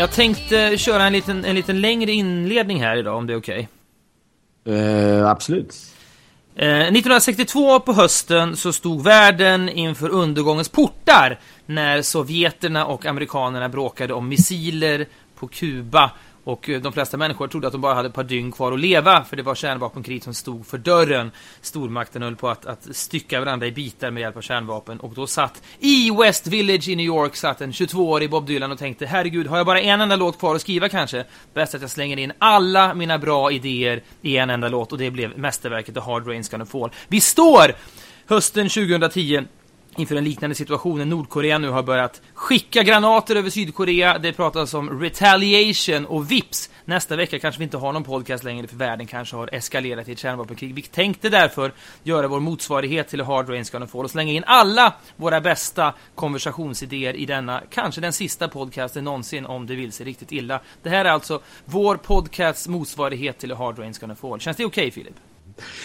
Jag tänkte köra en liten, en liten längre inledning här idag om det är okej. Eh, absolut. Eh, 1962 på hösten så stod världen inför undergångens portar när sovjeterna och amerikanerna bråkade om missiler på Kuba och eh, de flesta människor trodde att de bara hade ett par dygn kvar att leva för det var kärnvapenkrig som stod för dörren. Stormakten höll på att, att stycka varandra i bitar med hjälp av kärnvapen och då satt i West Village i New York satt en 22-årig Bob Dylan och tänkte herregud, har jag bara en enda låt kvar att skriva kanske? Bäst att jag slänger in alla mina bra idéer i en enda låt och det blev mästerverket The Hard Rain's Gonna Fall. Vi står hösten 2010 inför en liknande situation när Nordkorea nu har börjat skicka granater över Sydkorea. Det pratas om retaliation och vips. Nästa vecka kanske vi inte har någon podcast längre för världen kanske har eskalerat i ett kärnvapenkrig. Vi tänkte därför göra vår motsvarighet till Hard Rain's Gonna Fall och slänga in alla våra bästa konversationsidéer i denna, kanske den sista podcasten någonsin om det vill sig riktigt illa. Det här är alltså vår podcasts motsvarighet till Hard Rain's Gonna Fall. Känns det okej okay, Filip?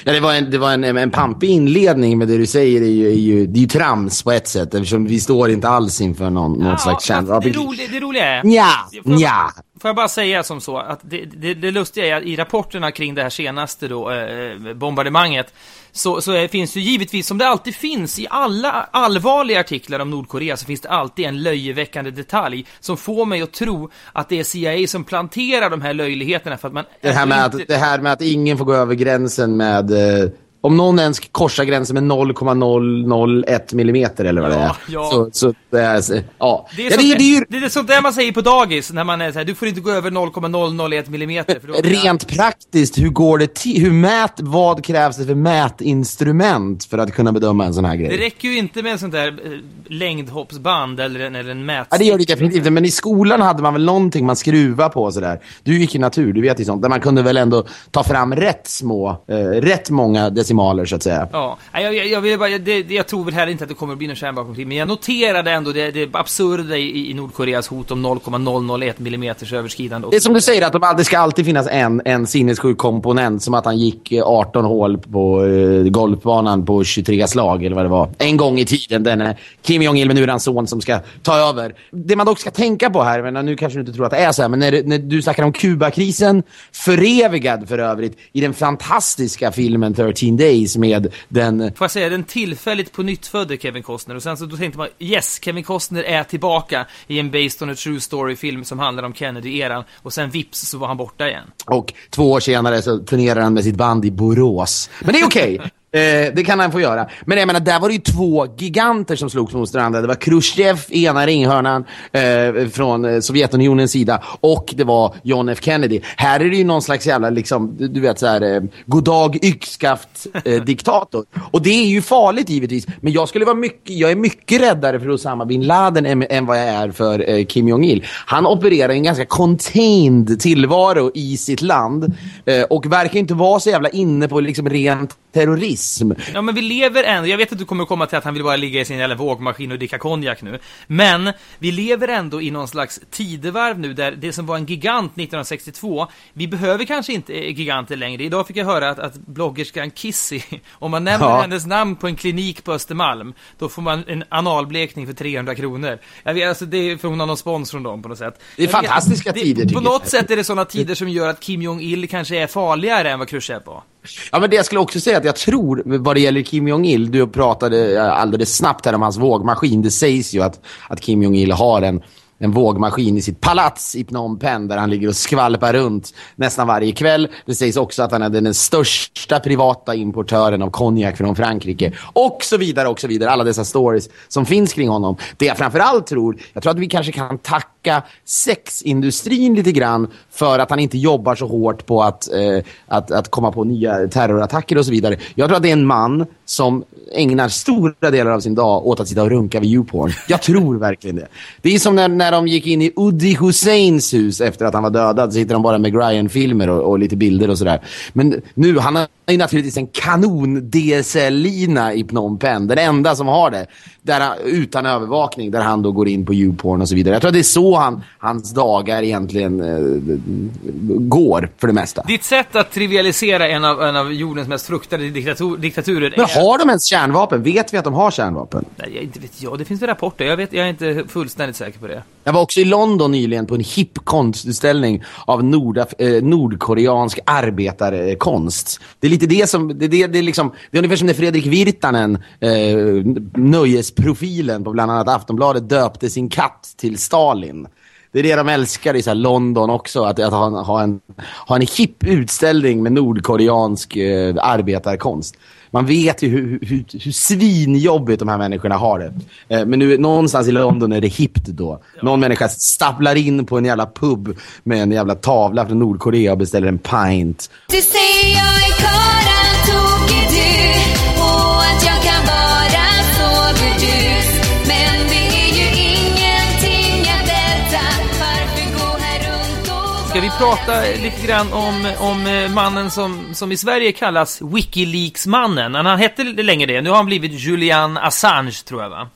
Ja, det var en, det var en, en pampig inledning, men det du säger är ju, är ju, det är ju trams på ett sätt eftersom vi står inte alls inför någon, någon Ja, slags kärnvapen. Det, roliga, det roliga är... Nja, Får nja. Får jag bara säga som så att det, det, det lustiga är att i rapporterna kring det här senaste då, eh, bombardemanget så, så finns det givetvis, som det alltid finns i alla allvarliga artiklar om Nordkorea, så finns det alltid en löjeväckande detalj som får mig att tro att det är CIA som planterar de här löjligheterna för att man... Det här, med att, det här med att ingen får gå över gränsen med... Eh, om någon ens korsar gränsen med 0,001 millimeter eller vad det är. Ja, ja. Så, så det är, så- ja. Det är, ja, sånt det, är- det är ju det är sånt där man säger på dagis när man är så här, du får inte gå över 0,001 millimeter. För då, rent praktiskt, hur går det till? Hur mät, vad krävs det för mätinstrument för att kunna bedöma en sån här grej? Det räcker ju inte med en sån där eh, längdhoppsband eller en, eller en mätstick. Ja, det gör det definitivt. Men i skolan hade man väl någonting man skruvar på sådär. Du gick i natur, du vet ju sånt. Där man kunde väl ändå ta fram rätt små, eh, rätt många decimaler så att säga. Ja, jag, jag, jag, vill bara, det, jag tror väl heller inte att det kommer att bli någon kärnvapenkrig, men jag noterade ändå det, det absurda i, i Nordkoreas hot om 0,001 millimeters överskridande. Det är som du säger, att de, det ska alltid finnas en, en sinnessjuk komponent. Som att han gick eh, 18 hål på eh, golfbanan på 23 slag, eller vad det var. En gång i tiden, den eh, Kim Jong-Il, men nu är hans son som ska ta över. Det man dock ska tänka på här, men nu kanske du inte tror att det är så här, men när, när du snackar om Kubakrisen, förevigad för övrigt i den fantastiska filmen 13 Days med den... Får jag säga, den tillfälligt på nytt födde Kevin Costner och sen så då tänkte man yes, Kevin Costner är tillbaka i en Based on a True Story-film som handlar om Kennedy-eran och sen vips så var han borta igen. Och två år senare så turnerar han med sitt band i Borås. Men det är okej. Eh, det kan han få göra. Men jag menar, där var det ju två giganter som slogs mot varandra. Det var Khrushchev i ena ringhörnan eh, från eh, Sovjetunionens sida och det var John F Kennedy. Här är det ju någon slags jävla, liksom, du vet så här, eh, goddag yxskaft eh, diktator. Och det är ju farligt givetvis. Men jag skulle vara mycket, jag är mycket räddare för Osama bin Laden än, än vad jag är för eh, Kim Jong-Il. Han opererar i en ganska contained tillvaro i sitt land eh, och verkar inte vara så jävla inne på liksom rent terrorism. Ja men vi lever ändå, jag vet att du kommer komma till att han vill bara ligga i sin jävla vågmaskin och dricka konjak nu. Men vi lever ändå i någon slags tidevarv nu där det som var en gigant 1962, vi behöver kanske inte eh, giganter längre. Idag fick jag höra att, att bloggerskan Kissy, om man nämner Ja. hennes namn på en klinik på Östermalm, då får man en analblekning för 300 kronor. Jag vet, alltså det är för hon har någon spons från dem på något sätt. Det är Jag vet- fantastiska det, tider, På något jag. sätt är det sådana tider som gör att Kim Jong-Il kanske är farligare än vad Khrushchev var. Ja, men det jag skulle också säga att jag tror, vad det gäller Kim Jong-Il, du pratade eh, alldeles snabbt här om hans vågmaskin. Det sägs ju att, att Kim Jong-Il har en, en vågmaskin i sitt palats i Phnom Penh där han ligger och skvalpar runt nästan varje kväll. Det sägs också att han är den största privata importören av konjak från Frankrike. Och så vidare, och så vidare. Alla dessa stories som finns kring honom. Det jag framförallt tror, jag tror att vi kanske kan tacka sexindustrin lite grann för att han inte jobbar så hårt på att, eh, att, att komma på nya terrorattacker och så vidare. Jag tror att det är en man som ägnar stora delar av sin dag åt att sitta och runka vid YouPorn. Jag tror verkligen det. Det är som när, när de gick in i Udi Husseins hus efter att han var dödad. Så sitter de bara med Gryan-filmer och, och lite bilder och sådär. Men nu, han har ju naturligtvis en kanon DSL-lina i Phnom Penh. Den enda som har det. Där utan övervakning. Där han då går in på YouPorn och så vidare. Jag tror att det är så så han, hans dagar egentligen eh, går för det mesta. Ditt sätt att trivialisera en av, en av jordens mest fruktade diktator, diktaturer Men har de ens kärnvapen? Vet vi att de har kärnvapen? Nej, jag, inte vet jag. Det finns väl rapporter. Jag, vet, jag är inte fullständigt säker på det. Jag var också i London nyligen på en hipp konstutställning av norda, eh, nordkoreansk arbetarkonst. Det är lite det som, det, det, det, är liksom, det är ungefär som när Fredrik Virtanen, eh, nöjesprofilen på bland annat Aftonbladet, döpte sin katt till Stalin. Det är det de älskar i så London också, att, att ha, ha, en, ha en hipp utställning med nordkoreansk eh, arbetarkonst. Man vet ju hur, hur, hur svinjobbigt de här människorna har det. Eh, men nu någonstans i London är det hippt då. Någon människa stapplar in på en jävla pub med en jävla tavla från Nordkorea och beställer en pint. Ska vi prata lite grann om, om eh, mannen som, som i Sverige kallas Wikileaks-mannen? Han hette länge det. Nu har han blivit Julian Assange, tror jag, va?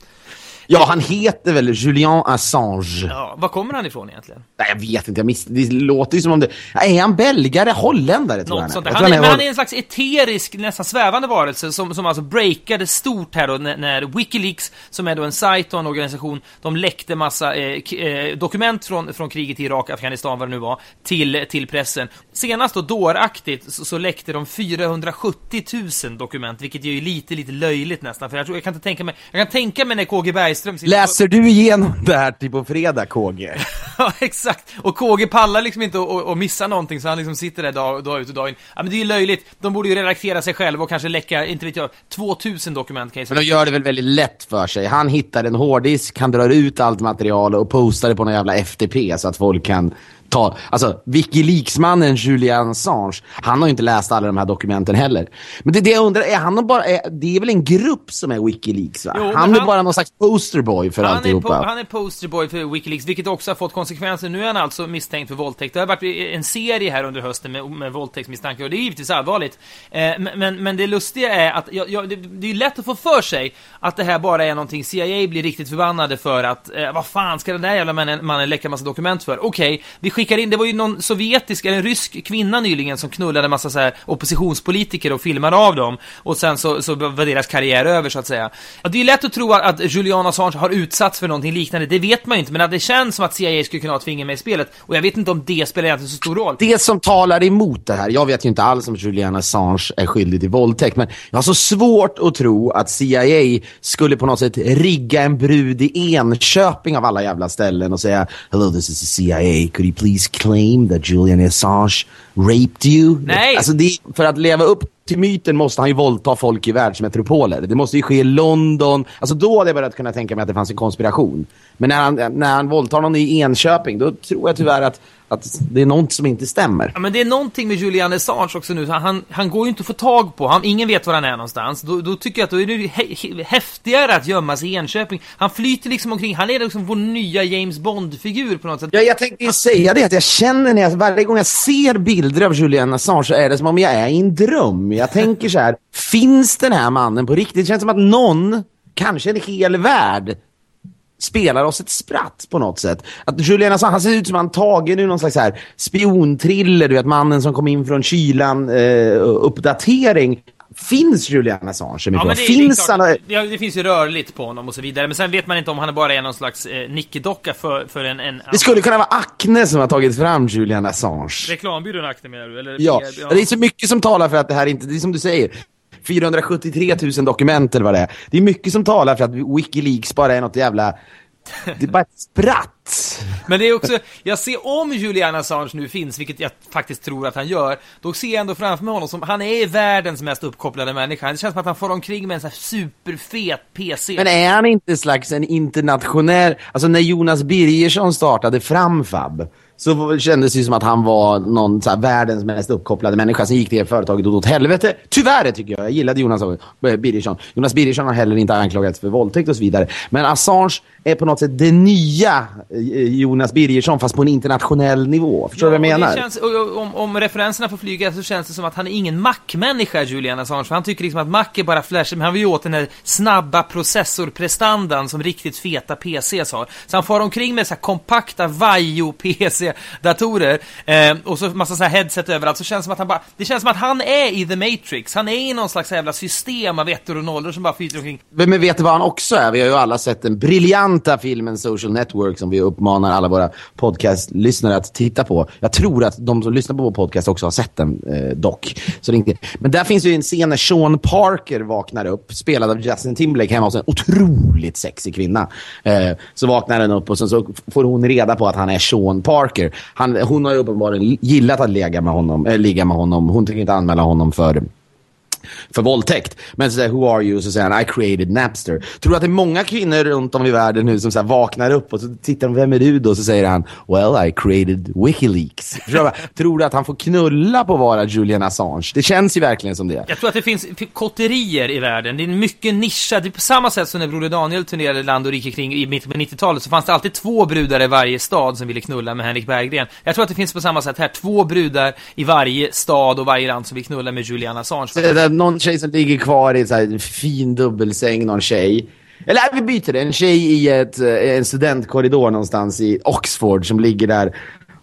Ja, han heter väl Julian Assange. Ja, var kommer han ifrån egentligen? Nej, jag vet inte. Jag miss... Det låter ju som om det... Är han belgare? Holländare, tror Något jag sånt han är. Han Jag är, tror men han han är en slags eterisk, nästan svävande varelse som, som alltså breakade stort här då när, när Wikileaks, som är då en sajt och en organisation, de läckte massa eh, eh, dokument från, från kriget i Irak, Afghanistan, vad det nu var, till, till pressen. Senast då, dåraktigt, så, så läckte de 470 000 dokument, vilket är ju lite, lite löjligt nästan. För jag, tror, jag kan inte tänka mig, jag kan tänka mig när KG Bergström sitter på- Läser du igenom det här till på fredag, KG? Ja, exakt. Och KG pallar liksom inte att- missa någonting, så han liksom sitter där dag, dag ut och dag in. Ja, men det är ju löjligt. De borde ju redaktera sig själva och kanske läcka, inte vet jag, 2000 dokument kan jag Men säga. de gör det väl väldigt lätt för sig. Han hittar en hårddisk, han drar ut allt material och postar det på någon jävla FTP så att folk kan ta... Alltså, Wikileaks-mannen Julian Assange, han har ju inte läst alla de här dokumenten heller. Men det, det jag undrar, är han bara... Är, det är väl en grupp som är Wikileaks, va? Jo, han är han- bara någon slags posterboy för Han är, alltihopa. po- han är posterboy för Wikileaks, vilket också har fått konsekvenser. Nu är han alltså misstänkt för våldtäkt. Det har varit en serie här under hösten med, med våldtäktsmisstankar och det är givetvis allvarligt. Eh, men, men, det lustiga är att ja, ja, det, det är lätt att få för sig att det här bara är någonting CIA blir riktigt förbannade för att eh, vad fan ska den där jävla mannen, mannen läcka massa dokument för? Okej, vi skickar in, det var ju någon sovjetisk eller en rysk kvinna nyligen som knullade en massa så här oppositionspolitiker och filmade av dem och sen så, så var deras karriär över så att säga. Ja, det är ju lätt att tro att, att Julian Assange har utsatts för någonting liknande, det vet man ju inte, men att det känns som att CIA skulle kunna ha ett finger med i spelet och jag vet inte om det spelar egentligen så stor roll. Det som talar emot det här, jag vet ju inte alls om Julian Assange är skyldig till våldtäkt, men jag har så svårt att tro att CIA skulle på något sätt rigga en brud i Enköping av alla jävla ställen och säga Hello, this is the CIA. Could you please claim that Julian Assange raped you? Nej. Alltså det, för att leva upp till myten måste han ju våldta folk i världsmetropoler. Det måste ju ske i London. Alltså då hade jag börjat kunna tänka mig att det fanns en konspiration. Men när han, när han våldtar någon i Enköping, då tror jag tyvärr att, att det är något som inte stämmer. Ja, men det är någonting med Julian Assange också nu. Han, han går ju inte att få tag på. Han, ingen vet var han är någonstans. Då, då tycker jag att då är det häftigare att gömma sig i Enköping. Han flyter liksom omkring. Han är liksom vår nya James Bond-figur på något sätt. Ja, jag tänkte ju säga det, att jag känner när jag, varje gång jag ser bilder av Julian Assange så är det som om jag är i en dröm. Jag tänker så här, finns den här mannen på riktigt? Det känns som att någon, kanske en hel värld, spelar oss ett spratt på något sätt. Att Julian Assange, han ser ut som han tagen ur någon slags här spiontriller, du vet, mannen som kom in från kylan, eh, uppdatering. Finns Julian Assange? Ja, men det, finns det, han? ja, det finns ju rörligt på honom och så vidare. Men sen vet man inte om han bara är någon slags eh, nickedocka för, för en, en Det skulle kunna vara Acne som har tagit fram Julian Assange. reklambyrån Acne menar du? Eller, Ja, ja. det är så mycket som talar för att det här inte, det är som du säger, 473 000 dokument eller vad det är. Det är mycket som talar för att Wikileaks bara är något jävla, det är bara ett spratt. Men det är också, jag ser om Julian Assange nu finns, vilket jag faktiskt tror att han gör, då ser jag ändå framför mig honom som, han är världens mest uppkopplade människa. Det känns som att han får omkring med en sån här superfet PC. Men är han inte slags en internationell, alltså när Jonas Birgersson startade Framfab så kändes det som att han var någon så här, världens mest uppkopplade människa. Sen gick det företaget åt helvete. Tyvärr tycker jag. Jag gillade Jonas Birgersson. Jonas Birgersson har heller inte anklagats för våldtäkt och så vidare. Men Assange är på något sätt det nya eh, Jonas Birgersson fast på en internationell nivå. Förstår du Ja, vad jag menar? Känns, om, om referenserna får flyga så känns det som att han är ingen Mac-människa, Julian Assange. För han tycker liksom att Mac är bara flash, men han vill ju åt den här snabba processorprestandan som riktigt feta PCs har. Så han far omkring med så kompakta PC-datorer eh, och så massa så här headset överallt. Så känns det som att han bara, det känns som att han är i The Matrix. Han är i någon slags jävla system av ettor och nollor som bara flyter omkring. Men men vet du vad han också är? Vi har ju alla sett den briljanta filmen Social Network som vi uppmanar alla våra podcastlyssnare att titta på. Jag tror att de som lyssnar på vår podcast också har sett den eh, dock. Så det är inte... Men där finns ju en scen när Sean Parker vaknar upp, spelad av Justin Timberlake hemma hos en otroligt sexig kvinna. Eh, så vaknar den upp och sen så får hon reda på att han är Sean Parker. Han, hon har ju uppenbarligen gillat att ligga med honom. Äh, ligga med honom. Hon tänker inte anmäla honom för för våldtäkt. Men så säger who are you? Så säger han I created Napster. Tror du att det är många kvinnor runt om i världen nu som så vaknar upp och så tittar de, vem är du då? Så säger han well I created Wikileaks. Tror du att han får knulla på att vara Julian Assange? Det känns ju verkligen som det. Jag tror att det finns kotterier i världen. Det är mycket nischad, det är på samma sätt som när Broder Daniel turnerade land och rike kring i mitten på 90-talet så fanns det alltid två brudar i varje stad som ville knulla med Henrik Berggren. Jag tror att det finns på samma sätt här, två brudar i varje stad och varje land som vill knulla med Julian Assange. Någon tjej som ligger kvar i en så här fin dubbelsäng, någon tjej. Eller nej, vi byter det. En tjej i ett, eh, en studentkorridor någonstans i Oxford som ligger där.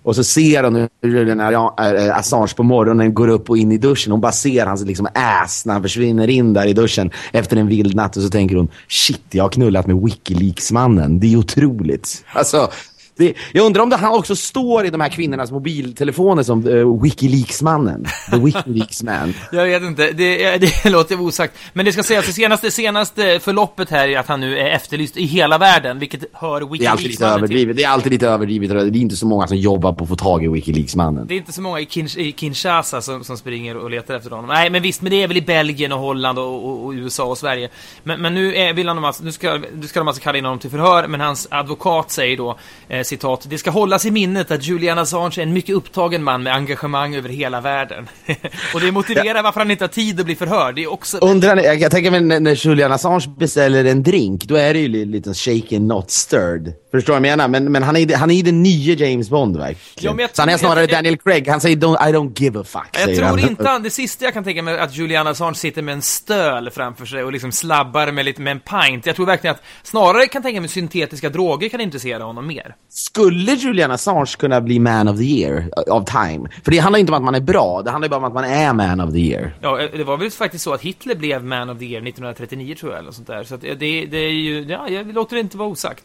Och så ser hon hur Julian äh, Assange på morgonen går upp och in i duschen. Hon bara ser hans liksom ass när han försvinner in där i duschen efter en vild natt. Och så tänker hon, shit, jag har knullat med Wikileaks-mannen. Det är otroligt. Alltså, det, jag undrar om det, han också står i de här kvinnornas mobiltelefoner som uh, Wikileaks-mannen. The Wikileaks-man. Jag vet inte, det, det låter osagt. Men det ska sägas, det senaste, senaste förloppet här är att han nu är efterlyst i hela världen, vilket hör Det är alltid lite Wikileaks-mannen överdrivet. Det är alltid lite överdrivet. Det är inte så många som jobbar på att få tag i Wikileaks-mannen. Det är inte så många i, Kin- i Kinshasa som, som springer och letar efter honom. Nej, men visst, men det är väl i Belgien och Holland och, och, och USA och Sverige. Men, men nu är, vill han alltså, nu ska, nu ska de alltså kalla in honom till förhör, men hans advokat säger då, eh, citat, det ska hållas i minnet att Julian Assange är en mycket upptagen man med engagemang över hela världen. och det motiverar varför han inte har tid att bli förhörd. Det är också... Undrar, jag, jag tänker mig när, Julian Assange beställer en drink, då är det ju lite shaken not stirred. Förstår du vad jag menar? Men, men han är han är ju den nya James Bond verkligen. Ja, så han är snarare jag- Daniel Craig. Han säger don't, I don't give a fuck. Jag tror han. inte han, det sista jag kan tänka mig är att Julian Assange sitter med en stöl framför sig och liksom slabbar med lite med en pint. Jag tror verkligen att snarare kan tänka mig syntetiska droger kan intressera honom mer. Skulle Julian Assange kunna bli man of the year of time? För det handlar inte om att man är bra, det handlar bara om att man är man of the year. Ja, eh, det var väl faktiskt så att Hitler blev Man of the Year 1939 tror jag, eller sånt där. Så att eh, det, det är ju, ja, jag låter det inte vara osagt.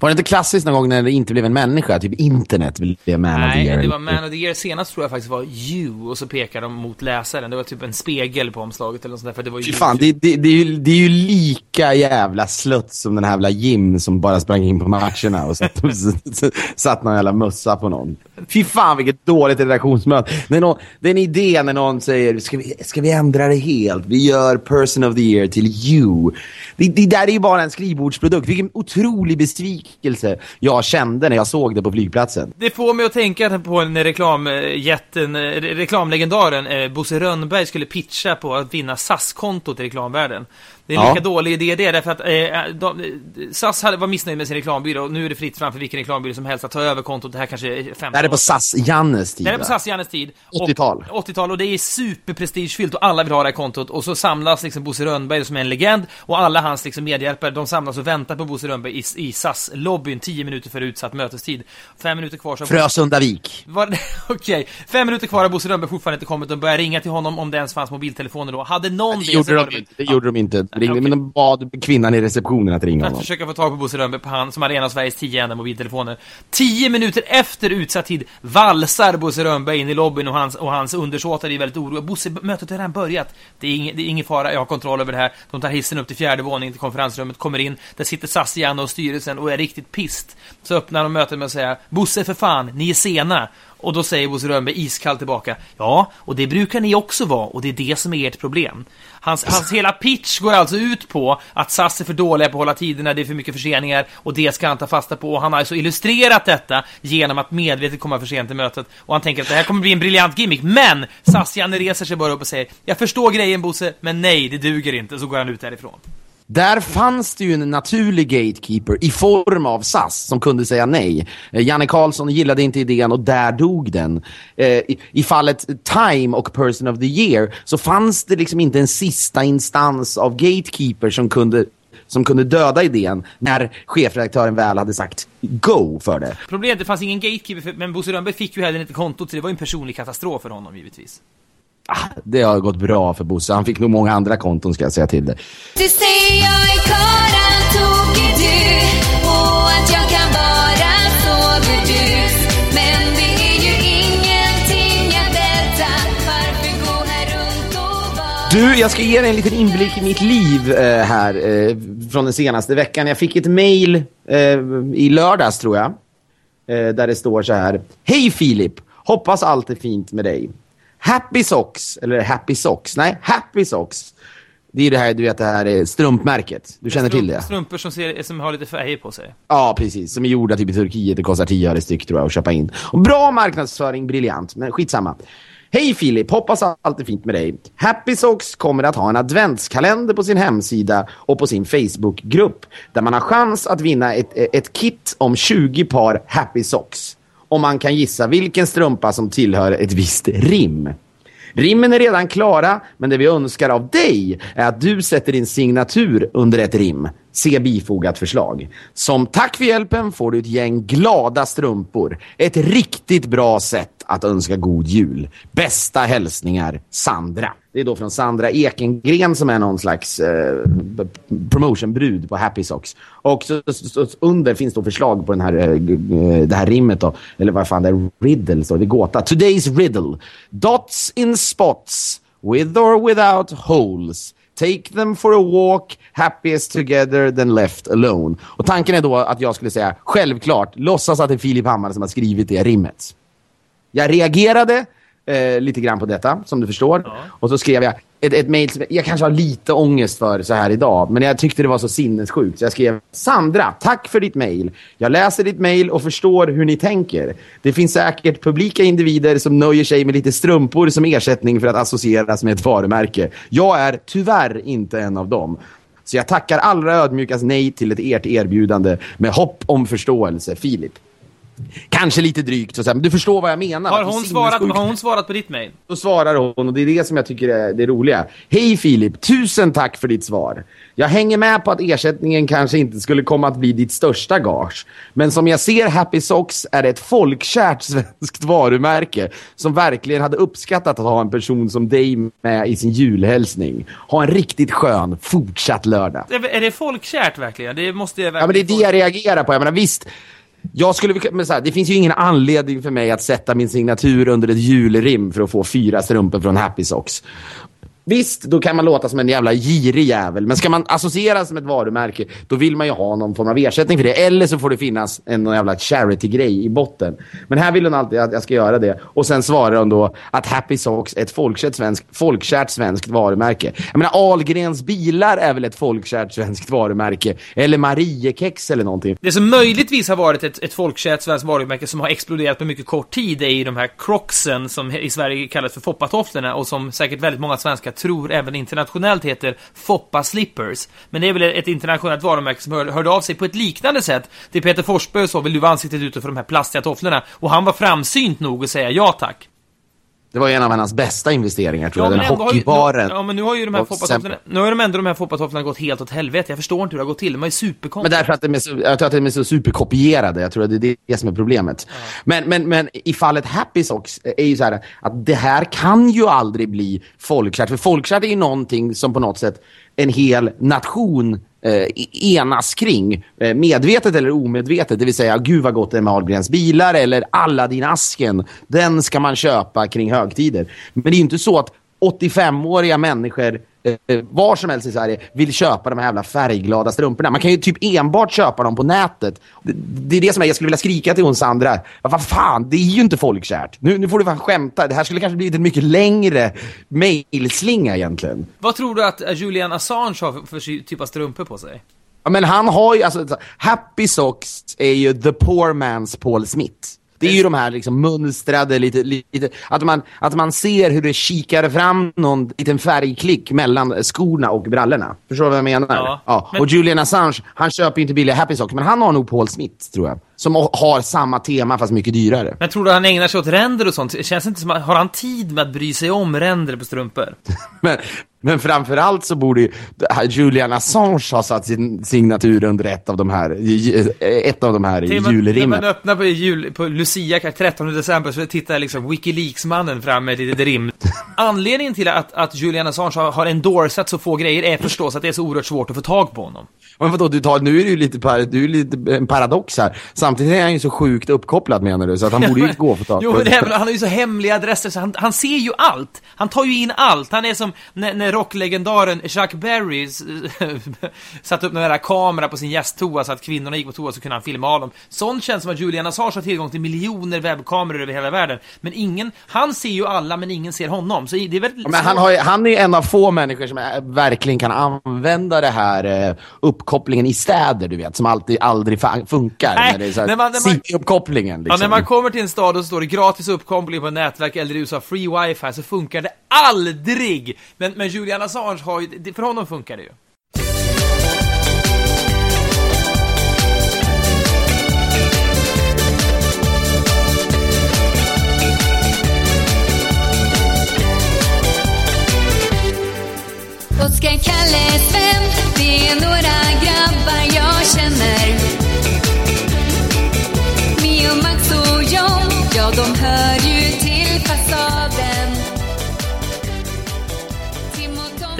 Var det inte klassiskt någon gång när det inte blev en människa? Typ internet blev man of the Nej, year. det var Man of the Year senast tror jag faktiskt var You, och så pekar de mot läsaren. Det var typ en spegel på omslaget eller något sånt där, för det var ju fan, det, det, det, är ju, det är ju lika jävla slött som den här jävla Jim som bara sprang in på matcherna och satt, satt någon jävla mössa på någon. Fy fan vilket dåligt redaktionsmöte. När någon, det är en idé när någon säger ska vi, ska vi ändra det helt? Vi gör person of the year till you. Det, det där är ju bara en skrivbordsprodukt. Vilken otrolig besvikelse jag kände när jag såg det på flygplatsen. Det får mig att tänka på när reklamjätten, reklamlegendaren eh, Bosse Rönnberg skulle pitcha på att vinna SAS-kontot i reklamvärlden. Det är en Ja. lika dålig idé det, därför att eh, de, eh, SAS hade, var missnöjd med sin reklambyrå och nu är det fritt fram för vilken reklambyrå som helst att ta över kontot. Det här kanske är 15 Det här är på. SAS-Jannes tid. Det här är på va? SAS Jannes tid. Och- 80-tal. 80-tal och det är superprestigefyllt och alla vill ha det här kontot och så samlas liksom Bosse Rönnberg som är en legend och alla hans liksom medhjälpare de samlas och väntar på Bosse Rönnberg i, i SAS-lobbyn 10 minuter före utsatt mötestid. Fem minuter kvar så... Frösundavik. Okej, fem minuter kvar har Bosse Rönnberg fortfarande inte kommit och börjar ringa till honom om det ens fanns mobiltelefoner då. Hade någon Det gjorde var de. Det gjorde de inte. Ringde, okej. Men de bad kvinnan i receptionen att ringa Att honom. försöka få tag på Bosse Rönnberg på han som hade en av Sveriges tio enda mobiltelefoner. Tio minuter efter utsatt tid valsar Bosse Rönnberg in i lobbyn och hans, och hans undersåtar är väldigt oroliga. Bosse, mötet har redan börjat. Det är, ing, det är ingen fara, jag har kontroll över det här. De tar hissen upp till fjärde våningen till konferensrummet, kommer in. Där sitter SAS, Janne och styrelsen och är riktigt pist. Så öppnar de mötet med att säga Bosse för fan, ni är sena. Och då säger Bosse Rönnberg iskallt tillbaka. Ja, och det brukar ni också vara och det är det som är ert problem. Hans, hans hela pitch går alltså ut på att SAS är för dåliga på att hålla tiderna, det är för mycket förseningar och det ska han ta fasta på. Och han har alltså illustrerat detta genom att medvetet komma för sent till mötet. Och han tänker att det här kommer bli en briljant gimmick. Men SAS-Janne reser sig bara upp och säger Jag förstår grejen Bosse, men nej, det duger inte. Så går han ut därifrån. Där fanns det ju en naturlig gatekeeper i form av SAS som kunde säga nej. Eh, Janne Karlsson gillade inte idén och där dog den. Eh, I, fallet Time och Person of the Year så fanns det liksom inte en sista instans av gatekeeper som kunde som kunde döda idén när chefredaktören väl hade sagt go för det. Problemet är att det fanns ingen gatekeeper, för- men Bosse Rönnberg fick ju heller inte kontot, så det var ju en personlig katastrof för honom givetvis. Ah, det har gått bra för Bosse. Han fick nog många andra konton ska jag säga till det. Du säger jag är karlan tokig du och att jag kan vara så burdus Men det är ju ingenting att älta Varför gå här runt och vara Du, jag ska ge dig en liten inblick i mitt liv eh, här eh, från den senaste veckan. Jag fick ett mail eh, i lördags tror jag. Eh, där det står så här. Hej Filip! Hoppas allt är fint med dig. Happy Socks, eller Happy Socks, nej Happy Socks. Det är det här, du vet det här eh, strumpmärket. Du känner till det? Strumpor som, ser, som har lite färger på sig. Ja, precis. Som är gjorda typ i Turkiet. Det kostar 10 öre styck tror jag att köpa in. Och bra marknadsföring, briljant. Men skitsamma. Hej Filip, hoppas allt är fint med dig. Happy Socks kommer att ha en adventskalender på sin hemsida och på sin Facebookgrupp där man har chans att vinna ett, ett kit om 20 par Happy Socks. Om man kan gissa vilken strumpa som tillhör ett visst rim. Rimmen är redan klara, men det vi önskar av dig är att du sätter din signatur under ett rim. Se bifogat förslag. Som tack för hjälpen får du ett gäng glada strumpor. Ett riktigt bra sätt att önska god jul. Bästa hälsningar, Sandra. Det är då från Sandra Ekengren som är någon slags eh, promotionbrud på Happy Socks. Och så, så, så, under finns då förslag på den här, eh, det här rimmet då. Eller vad fan det är, riddle står det, gåta. Today's riddle. Dots in spots, with or without holes. Take them for a walk, happiest together than left alone. Och tanken är då att jag skulle säga, självklart, låtsas att det är Filip Hammar som har skrivit det rimmet. Jag reagerade eh, lite grann på detta, som du förstår. Och så skrev jag ett, ett mejl som jag kanske har lite ångest för så här idag. Men jag tyckte det var så sinnessjukt. Så jag skrev Sandra, tack för ditt mejl. Jag läser ditt mejl och förstår hur ni tänker. Det finns säkert publika individer som nöjer sig med lite strumpor som ersättning för att associeras med ett varumärke. Jag är tyvärr inte en av dem. Så jag tackar allra ödmjukast nej till ett ert erbjudande med hopp om förståelse, Filip. Kanske lite drygt, så, men du förstår vad jag menar. Har hon, svarat, har hon svarat på ditt mejl? Då svarar hon och det är det som jag tycker är det roliga. Hej Filip, tusen tack för ditt svar. Jag hänger med på att ersättningen kanske inte skulle komma att bli ditt största gage. Men som jag ser Happy Socks är det ett folkkärt svenskt varumärke som verkligen hade uppskattat att ha en person som dig med i sin julhälsning. Ha en riktigt skön fortsatt lördag. Är, det folkkärt verkligen? Det måste jag Ja, men det är verkligen... det jag reagerar på. Jag menar, visst, jag skulle, men så här, det finns ju ingen anledning för mig att sätta min signatur under ett julrim för att få fyra strumpor från Happy Socks. Visst, då kan man låta som en jävla girig jävel. Men ska man associeras som ett varumärke, då vill man ju ha någon form av ersättning för det. Eller så får det finnas en någon jävla charity-grej i botten. Men här vill hon alltid att jag ska göra det. Och sen svarar hon då att Happy Socks är ett folkkärt, svensk, folkkärt svenskt varumärke. Jag menar, Ahlgrens bilar är väl ett folkkärt svenskt varumärke? Eller Mariekex eller någonting. Det som möjligtvis har varit ett, ett folkkärt svenskt varumärke som har exploderat på mycket kort tid är ju de här crocsen som i Sverige kallas för foppatofflorna och som säkert väldigt många svenskar tror även internationellt heter Foppa Slippers. Men det är väl ett internationellt varumärke som hör, hörde av sig på ett liknande sätt till Peter Forsberg och sa vill du vara ansiktet ute för de här plastiga tofflorna? Och han var framsynt nog att säga ja tack. Det var en av hennes bästa investeringar tror jag. Den ju- hockeybaren. Nu, ja, men nu har ju de här sämre. nu har de ändå de här foppatofflorna gått helt åt helvete. Jag förstår inte hur det har gått till. De är superkonstiga. Men därför att de är så, jag tror att de är så superkopierade. Jag tror att det är det som är problemet. Men, men, men i fallet Happy Socks är ju så här att det här kan ju aldrig bli folkkärt. För folkkärt är ju någonting som på något sätt en hel nation eh, enas kring. Eh, medvetet eller omedvetet. Det vill säga, gud vad gott det är med Ahlgrens bilar eller Aladdin-asken. Den ska man köpa kring högtider. Men det är inte så att 85-åriga människor var som helst i Sverige vill köpa de här jävla färgglada strumporna. Man kan ju typ enbart köpa dem på nätet. Det, det är det som är, jag skulle vilja skrika till hon Sandra. Vad fan, det är ju inte folkkärt. Nu, nu får du fan skämta. Det här skulle kanske blivit en mycket längre mailslinga egentligen. Vad tror du att Julian Assange har för, för typ av strumpor på sig? Ja, men han har ju, alltså, Happy Socks är ju the poor man's Paul Smith. Det är ju de här liksom mönstrade, lite, lite, att, man, att man ser hur det kikar fram någon liten färgklick mellan skorna och brallorna. Förstår du vad jag menar? Ja, ja. men- Och Julian Assange, han köper ju inte billiga Happy Socks, men han har nog Paul Smith, tror jag. Som har samma tema, fast mycket dyrare. Men tror du han ägnar sig åt ränder och sånt? Känns det inte som att, har han tid med att bry sig om ränder på strumpor? Men, men framförallt så borde ju Julian Assange ha satt sin signatur under ett av de här, ett av de här och med När julrimmen. man öppnar på, jul, på Lucia 13 december så tittar liksom Wikileaks-mannen fram med ett litet rim. Anledningen till att, att Julian Assange har, har endorsat så få grejer är förstås att det är så oerhört svårt att få tag på honom. Men vadå, du tar, nu är det ju lite, par, du är lite en paradox här. Samtidigt är han ju så sjukt uppkopplad menar du, så att han borde ju inte gå för tag Jo, på men det är, han har ju så hemliga adresser så han, han ser ju allt. Han tar ju in allt. Han är som när, när rocklegendaren Chuck Berry satte upp där kamera på sin gästtoa så att kvinnorna gick på toa så kunde han filma av dem. Sånt känns som att Julian Assange har tillgång till miljoner webbkameror över hela världen. Men ingen, han ser ju alla men ingen ser honom. Så det är Men han, har, ju- han är ju en av få människor som är, verkligen kan använda det här eh, uppkopplingen i städer, du vet, som alltid aldrig funkar. Nej, när det är så här, när man- när man- City-uppkopplingen. Ja, Liksom. när man kommer till en stad och så står det gratis uppkoppling på nätverk eller i USA free wifi så funkar det aldrig! Men, men Julian Assange har ju, för honom funkar det ju. Oskar, Kalle, Sven, det är några grabbar jag känner. Mio, Max och John, ja de hör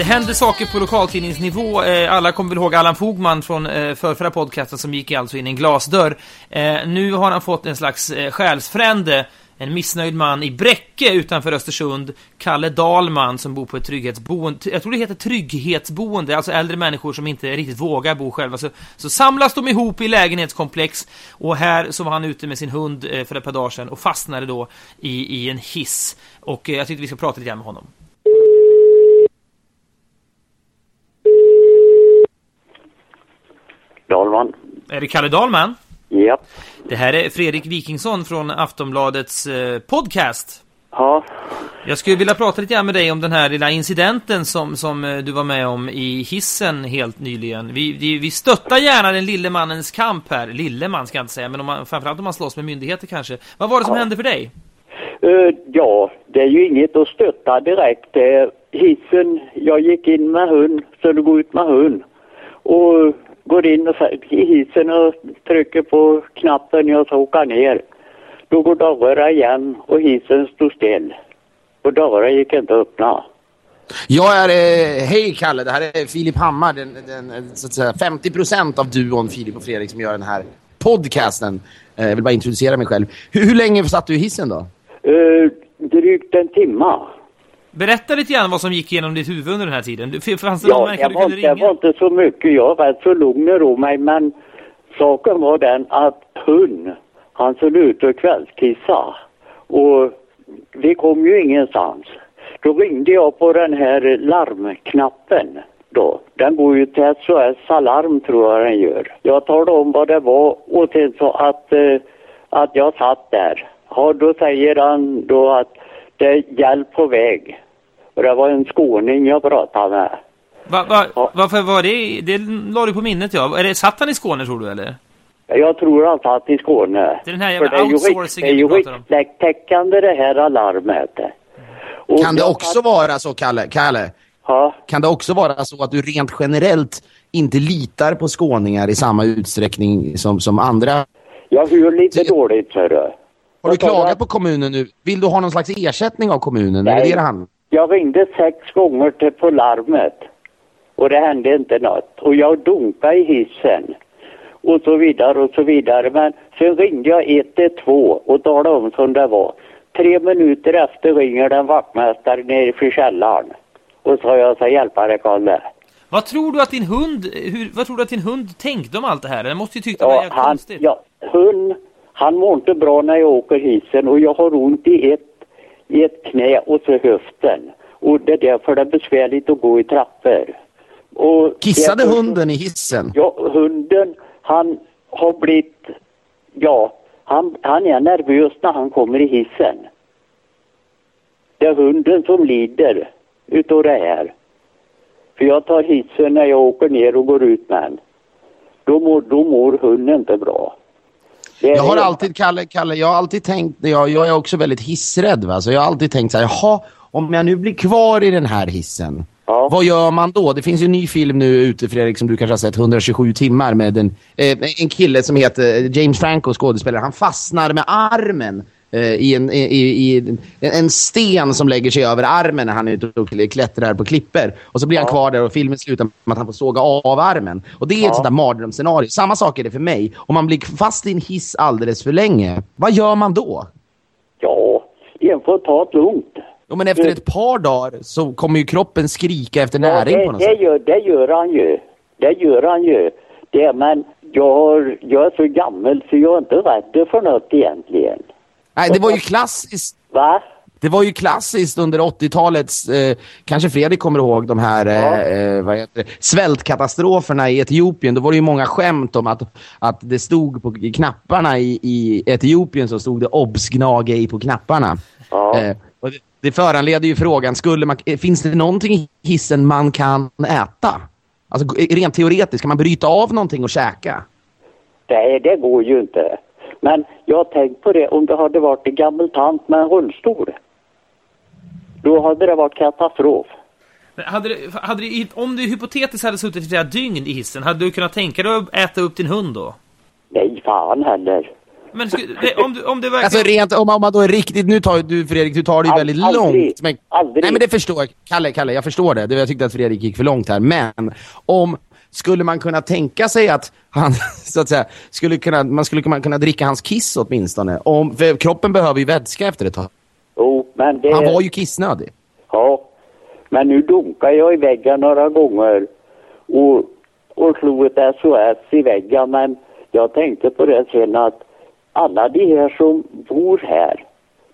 Det händer saker på lokaltidningsnivå. Eh, alla kommer väl ihåg Allan Fogman från eh, förra förrförra podcasten som gick alltså in i en glasdörr. Eh, nu har han fått en slags själsfrände. En missnöjd man i Bräcke utanför Östersund, Kalle Dahlman, som bor på ett trygghetsboende. Jag tror det heter trygghetsboende, alltså äldre människor som inte riktigt vågar bo själva. Så, så samlas de ihop i lägenhetskomplex och här så var han ute med sin hund för ett par dagar sedan och fastnade då i, i en hiss. Och jag tyckte vi ska prata lite grann med honom. Dahlman. Är det Kalle Dahlman? Ja. Det här är Fredrik Wikingsson från Aftonbladets eh, podcast. Ja. Jag skulle vilja prata lite grann med dig om den här lilla incidenten som, som eh, du var med om i hissen helt nyligen. Vi, vi, vi stöttar gärna den lille mannens kamp här. Lille man ska jag inte säga, men om man, framförallt om man slåss med myndigheter kanske. Vad var det som hände för dig? Eh, ja, det är ju inget att stötta direkt. Eh, hissen, jag gick in med hund, så du går ut med hund. Och går in och, i hissen och trycker på knappen jag ska åka ner. Då går dörren igen och hissen stod still. Och dörren gick inte att öppna. Jag är, eh, hej Kalle, det här är Filip Hammar, den, den, så att säga, 50% av duon Filip och Fredrik som gör den här podcasten. Eh, jag vill bara introducera mig själv. Hur, hur länge satt du i hissen då? Eh, drygt en timma. Berätta lite grann vad som gick igenom ditt huvud under den här tiden. Fanns det någon Ja, människa det du kunde det ringa? var inte så mycket. Jag var så lugn och ro mig, men saken var den att hund, han såg ut att kvällskissa. Och vi kom ju ingenstans. Då ringde jag på den här larmknappen då. Den går ju till SOS Alarm tror jag den gör. Jag talade om vad det var och sen så att, eh, att jag satt där. Ja, då säger han då att är hjälp på väg. Och det var en skåning jag pratade med. Va, va, Ja. Varför var det? Det la du på minnet ja. Är det, satt han i Skåne tror du eller? Jag tror han satt i Skåne. Det är den här För jävla det är ju riks- outsourcingen Det är ju pratar om. rikstäckande det här alarmet. Och Kan det också satt- vara så, Kalle, Kalle? Ja, Kan det också vara så att du rent generellt inte litar på skåningar i samma utsträckning som, som andra? jag hör lite dåligt, hörru. Har du sa klagat på kommunen nu? Vill du ha någon slags ersättning av kommunen? Är det Nej. det det handlar? Jag ringde sex gånger till på larmet och det hände inte något. Och jag dunkade i hissen och så vidare och så vidare. Men sen ringde jag 112 och talade om som det var. Tre minuter efter ringer den vaktmästare nere för källaren Och så jag ska hjälpa dig Kalle. Vad tror du att din hund, hur, vad tror du att din hund tänkte om allt det här? Den måste ju tycka det var Ja, jävligt han, konstigt. ja, hund, han mår inte bra när jag åker hissen och jag har ont i ett, i ett knä och så höften. Och det är därför det är besvärligt att gå i trappor. Och Kissade så- hunden i hissen? Ja, hunden, han har blivit, ja, han, han är nervös när han kommer i hissen. Det är hunden som lider utav det här. För jag tar hissen när jag åker ner och går ut med den. Då mår, då mår hunden inte bra. Jag har alltid, Kalle, Kalle, jag har alltid tänkt, jag, jag är också väldigt hissrädd va, så jag har alltid tänkt så här, jaha, om jag nu blir kvar i den här hissen, Ja. vad gör man då? Det finns ju en ny film nu ute Fredrik som du kanske har sett, 127 timmar med en, eh, en kille som heter James Franco, skådespelare, han fastnar med armen eh, i, en, i, i, en sten som lägger sig över armen när han är ute och klättrar på klipper. Och så blir han kvar där och filmen slutar med att han får såga av armen. Och det är ett sånt där mardrömsscenario. Samma sak är det för mig. Om man blir fast i en hiss alldeles för länge, vad gör man då? Ja, en får ta det lugnt. Jo, men efter ett par dagar så kommer ju kroppen skrika efter näring ja, på något det, sätt. det, gör, det gör han ju. Det gör han ju. Det, men jag, jag är så gammal så jag är inte rädd för något egentligen. Nej, det var ju klassiskt. Va? Det var ju klassiskt under 80-talets, eh, kanske Fredrik kommer ihåg de här eh, eh, det, svältkatastroferna i Etiopien. Då var det ju många skämt om att, att det stod på knapparna i, i Etiopien så stod det obs gnage i på knapparna. Ja. Eh, och det, det föranleder ju frågan, skulle man, eh, finns det någonting i hissen man kan äta? Alltså g- rent teoretiskt, kan man bryta av någonting och käka? Nej, det går ju inte. Men jag har tänkt på det, om det hade varit en gammal tant med en rullstol. Då hade det varit katastrof. Men Hade du, hade du, om du hypotetiskt hade suttit i flera dygn i hissen, hade du kunnat tänka dig att äta upp din hund då? Nej, fan heller. Men om, du, om det verkligen... Alltså rent, om, om man då är riktigt, nu tar du Fredrik, du tar det ju väldigt aldrig. långt. Men, Aldrig. Nej men det förstår jag, Kalle, Kalle, jag förstår det. det. Jag tyckte att Fredrik gick för långt här. Men om, skulle man kunna tänka sig att han, så att säga, skulle kunna, man skulle kunna, kunna dricka hans kiss åtminstone? Om, kroppen behöver ju vätska efter ett tag. Jo, men det... Han var ju kissnödig. Ja, men nu dunkade jag i väggen några gånger och, och slog ett SOS i väggen. Men jag tänkte på det sen att alla de här som bor här,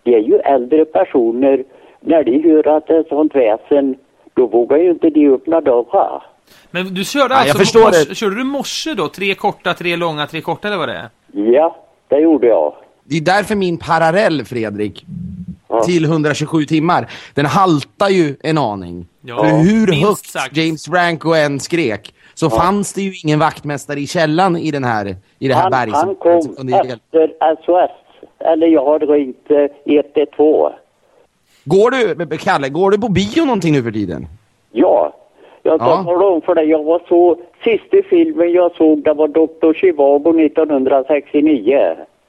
det är ju äldre personer. När de hör att det är sånt väsen, då vågar ju inte de öppna dörrar. Men du körde Ja, jag alltså... förstår morse, det. Körde du morse då? Tre korta, tre långa, tre korta eller vad det är? Ja, det gjorde jag. Det är därför min parallell, Fredrik, Ja. till 127 timmar, den haltar ju en aning. Ja, För hur minst högt sagt. James Franco än skrek, så fanns det ju ingen vaktmästare i källan i den här, i det här Han, berget. han kom efter SOS. Eller jag har ringt eh, 112. Går du, Kalle, går du på bio någonting nu för tiden? Ja, jag ska Ja. tala om för dig. Jag var så... Sista filmen jag såg, det var Dr. Chivago 1969.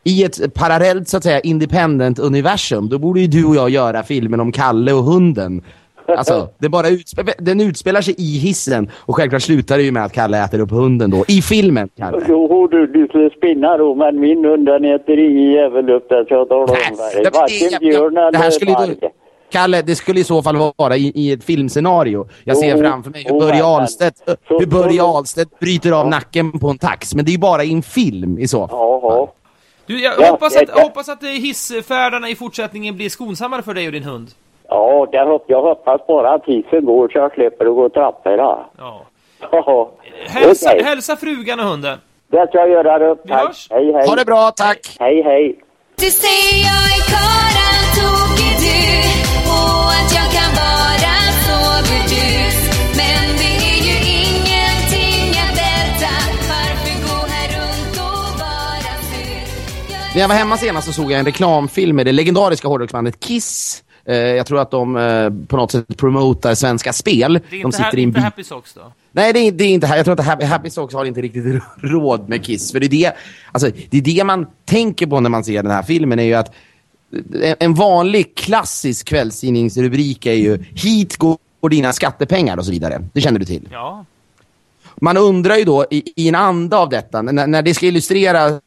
I ett parallellt, så att säga, independent universum, då borde ju du och jag göra filmen om Kalle och hunden. Alltså, det bara utspe den utspelar sig i hissen och självklart slutar det ju med att Kalle äter upp hunden då, i filmen, Kalle. Jo, du, du skulle spinna då, men min hund den äter i jävel upp det, så jag talar om dig. det- Varken björn eller varg. Kalle, det skulle i så fall vara i, i ett filmscenario. Jag ser Jo, framför mig hur jo, Börje Ahlstedt, hur Börje Ahlstedt bryter av nacken på en tax. Men det är ju bara i en film i så fall. Jaha. Du, jag, Ja, hoppas, det- att, jag hoppas att eh, hissfärdarna i fortsättningen blir skonsammare för dig och din hund. Ja, det hopp, jag hoppas bara att hissen går så jag slipper att gå trapporna. Ja. Ja, Hälsa, okej. hälsa frugan och hunden. Det ska jag göra. Upp. Tack. Hej, hej. Ha det bra, tack! Hej, hej. Du säger jag När jag var hemma senast så såg jag en reklamfilm med det legendariska hårdrocksbandet Kiss. Eh, jag tror att de eh, på något sätt promotar Svenska Spel. Det är de inte, sitter ha, inte. Happy Socks då? Nej, det är, det är inte här. Jag tror att Happy, Happy Socks har inte riktigt råd med Kiss. För det är det, alltså, det är det man tänker på när man ser den här filmen är ju att en- en vanlig klassisk kvällstidningsrubrik är ju hit går dina skattepengar och så vidare. Det känner du till. Ja. Man undrar ju då i, i en anda av detta, när, när det ska illustrera eh,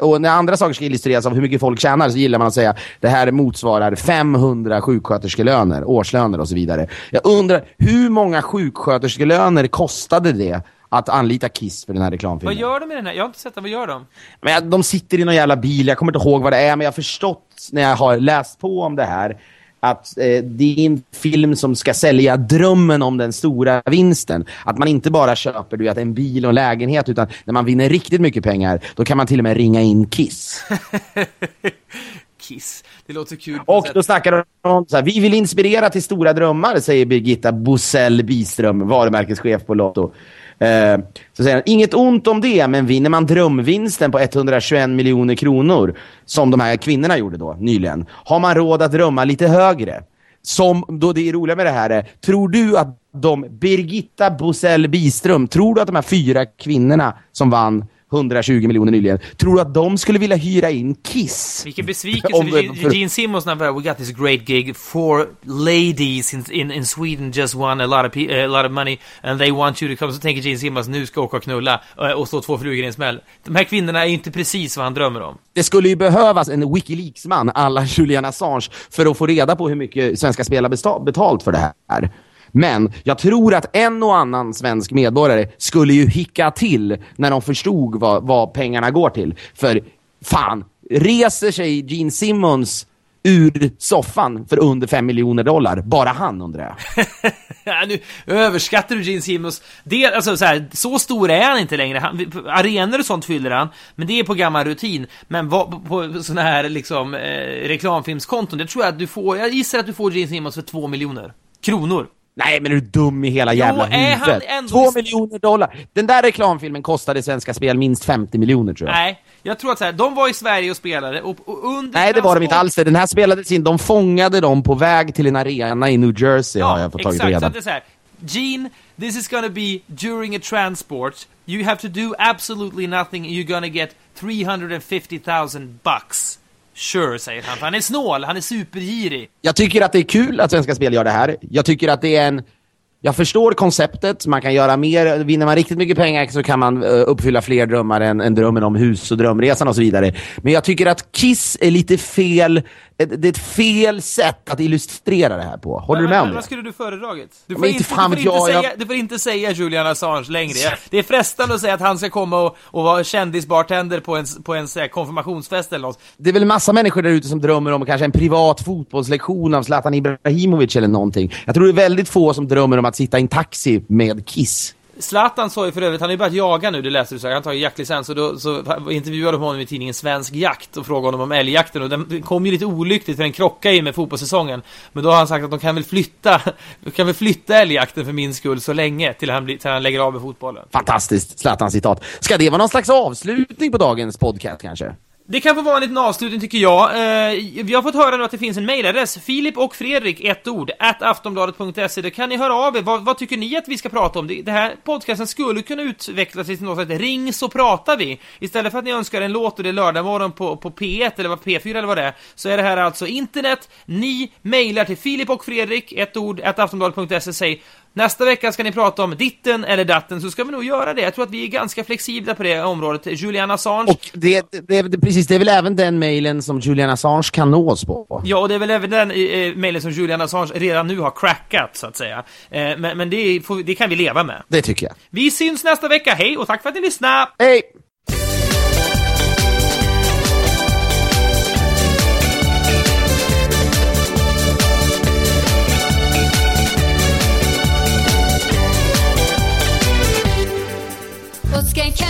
och när andra saker ska illustreras av hur mycket folk tjänar så gillar man att säga det här motsvarar 500 sjuksköterskelöner, årslöner och så vidare. Jag undrar, hur många sjuksköterskelöner kostade det att anlita Kiss för den här reklamfilmen? Vad gör de med den här? Jag har inte sett den, vad gör de? Men de sitter i någon jävla bil, jag kommer inte ihåg vad det är, men jag har förstått när jag har läst på om det här att eh, det är en film som ska sälja drömmen om den stora vinsten. Att man inte bara köper du vet, en bil och en lägenhet, utan när man vinner riktigt mycket pengar, då kan man till och med ringa in Kiss. Kiss. Det låter kul Och då snackar de om så här, vi vill inspirera till stora drömmar, säger Birgitta Bosell Biström, varumärkeschef på Lotto. Eh, så säger han, inget ont om det, men vinner man drömvinsten på 121 miljoner kronor, som de här kvinnorna gjorde då, nyligen, har man råd att drömma lite högre. Som då det är roliga med det här är, tror du att de, Birgitta Bosell Biström, tror du att de här fyra kvinnorna som vann 120 miljoner nyligen, tror du att de skulle vilja hyra in Kiss? Vilken besvikelse Om- för Gene- Simmons när We got this great gig. Four ladies in, in, in Sweden just won a lot, of a lot of money and they want you to come. Så tänker Gene Simmons, nu ska jag åka och knulla eh, och slå två flugor i en smäll. De här kvinnorna är ju inte precis vad han drömmer om. Det skulle ju behövas en Wikileaks-man alla Julian Assange för att få reda på hur mycket Svenska Spel har besta- betalt för det här. Men jag tror att en och annan svensk medborgare skulle ju hicka till när de förstod vad, vad pengarna går till. För fan, reser sig Gene Simmons ur soffan för under 5 miljoner dollar? Bara han undrar jag. Ja, nu överskattar du Gene Simmons. Det, alltså, så, här, så stor är han inte längre. Han, arenor och sånt fyller han, men det är på gammal rutin. Men vad, på sådana här liksom, eh, reklamfilmskonton, det tror jag att du får, jag gissar att du får Gene Simmons för 2 miljoner kronor. Nej, men är du dum i hela jävla huvudet? Två miljoner dollar. Den där reklamfilmen kostade Svenska Spel minst 50 miljoner tror jag. Nej, jag tror att så här, de var i Sverige och spelade och, och under Nej, det var de inte alls. Den här spelades in. De fångade dem på väg till en arena i New Jersey har jag fått tagit exakt. Så reda att det är så här, Gene, this is gonna be during a transport. You have to do absolutely nothing. You're gonna get 350,000 bucks. Sure, säger han. Han är snål, han är supergirig. Jag tycker att det är kul att Svenska Spel gör det här. Jag tycker att det är en... Jag förstår konceptet, man kan göra mer. Vinner man riktigt mycket pengar så kan man eh, uppfylla fler drömmar än, än drömmen om hus och drömresan och så vidare. Men jag tycker att Kiss är lite fel... Det är ett fel sätt att illustrera det här på. Håller du med om Vad det? skulle du föredragit? Du Men får, inte inte, du, får inte jag, säga, jag- du får inte säga Julian Assange längre. Det är frestande att säga att han ska komma och, och vara kändisbartender på en, på en här, konfirmationsfest eller något. Det är väl en massa människor där ute som drömmer om kanske en privat fotbollslektion av Zlatan Ibrahimovic eller någonting. Jag tror det är väldigt få som drömmer om att sitta i en taxi med Kiss. Zlatan sa ju för övrigt, han har ju börjat jaga nu, det läste du säkert, han tar ju jaktlicens och då så intervjuade de honom i tidningen Svensk Jakt och frågade honom om älgjakten och den kom ju lite olyckligt för den krockade ju med fotbollssäsongen. Men då har han sagt att de kan väl flytta, de kan väl flytta älgjakten för min skull så länge till han, till han lägger av med fotbollen. Fantastiskt Zlatan-citat. Ska det vara någon slags avslutning på dagens podcast kanske? Det kan få vara en liten avslutning tycker jag. Eh, vi har fått höra nu att det finns en mejladress, Filip och Fredrik, ett ord, at aftonbladet.se. Där kan ni höra av er. Vad, vad tycker ni att vi ska prata om? Det, det här podcasten skulle kunna utvecklas till något sätt. Ring så pratar vi. Istället för att ni önskar en låt och det är lördagmorgon på, på P1 eller vad P4 eller vad det är, så är det här alltså internet. Ni mejlar till Filip och Fredrik, ett ord, at aftonbladet.se. Säg Nästa vecka ska ni prata om ditten eller datten, så ska vi nog göra det. Jag tror att vi är ganska flexibla på det området. Julian Assange Och det, det, det, precis, det är väl även den mailen som Julian Assange kan nås på. Ja, och det är väl även den eh, mejlen som Julian Assange redan nu har crackat, så att säga. Eh, men men det, får, det kan vi leva med. Det tycker jag. Vi syns nästa vecka, hej och tack för att ni lyssnade! Hej! notes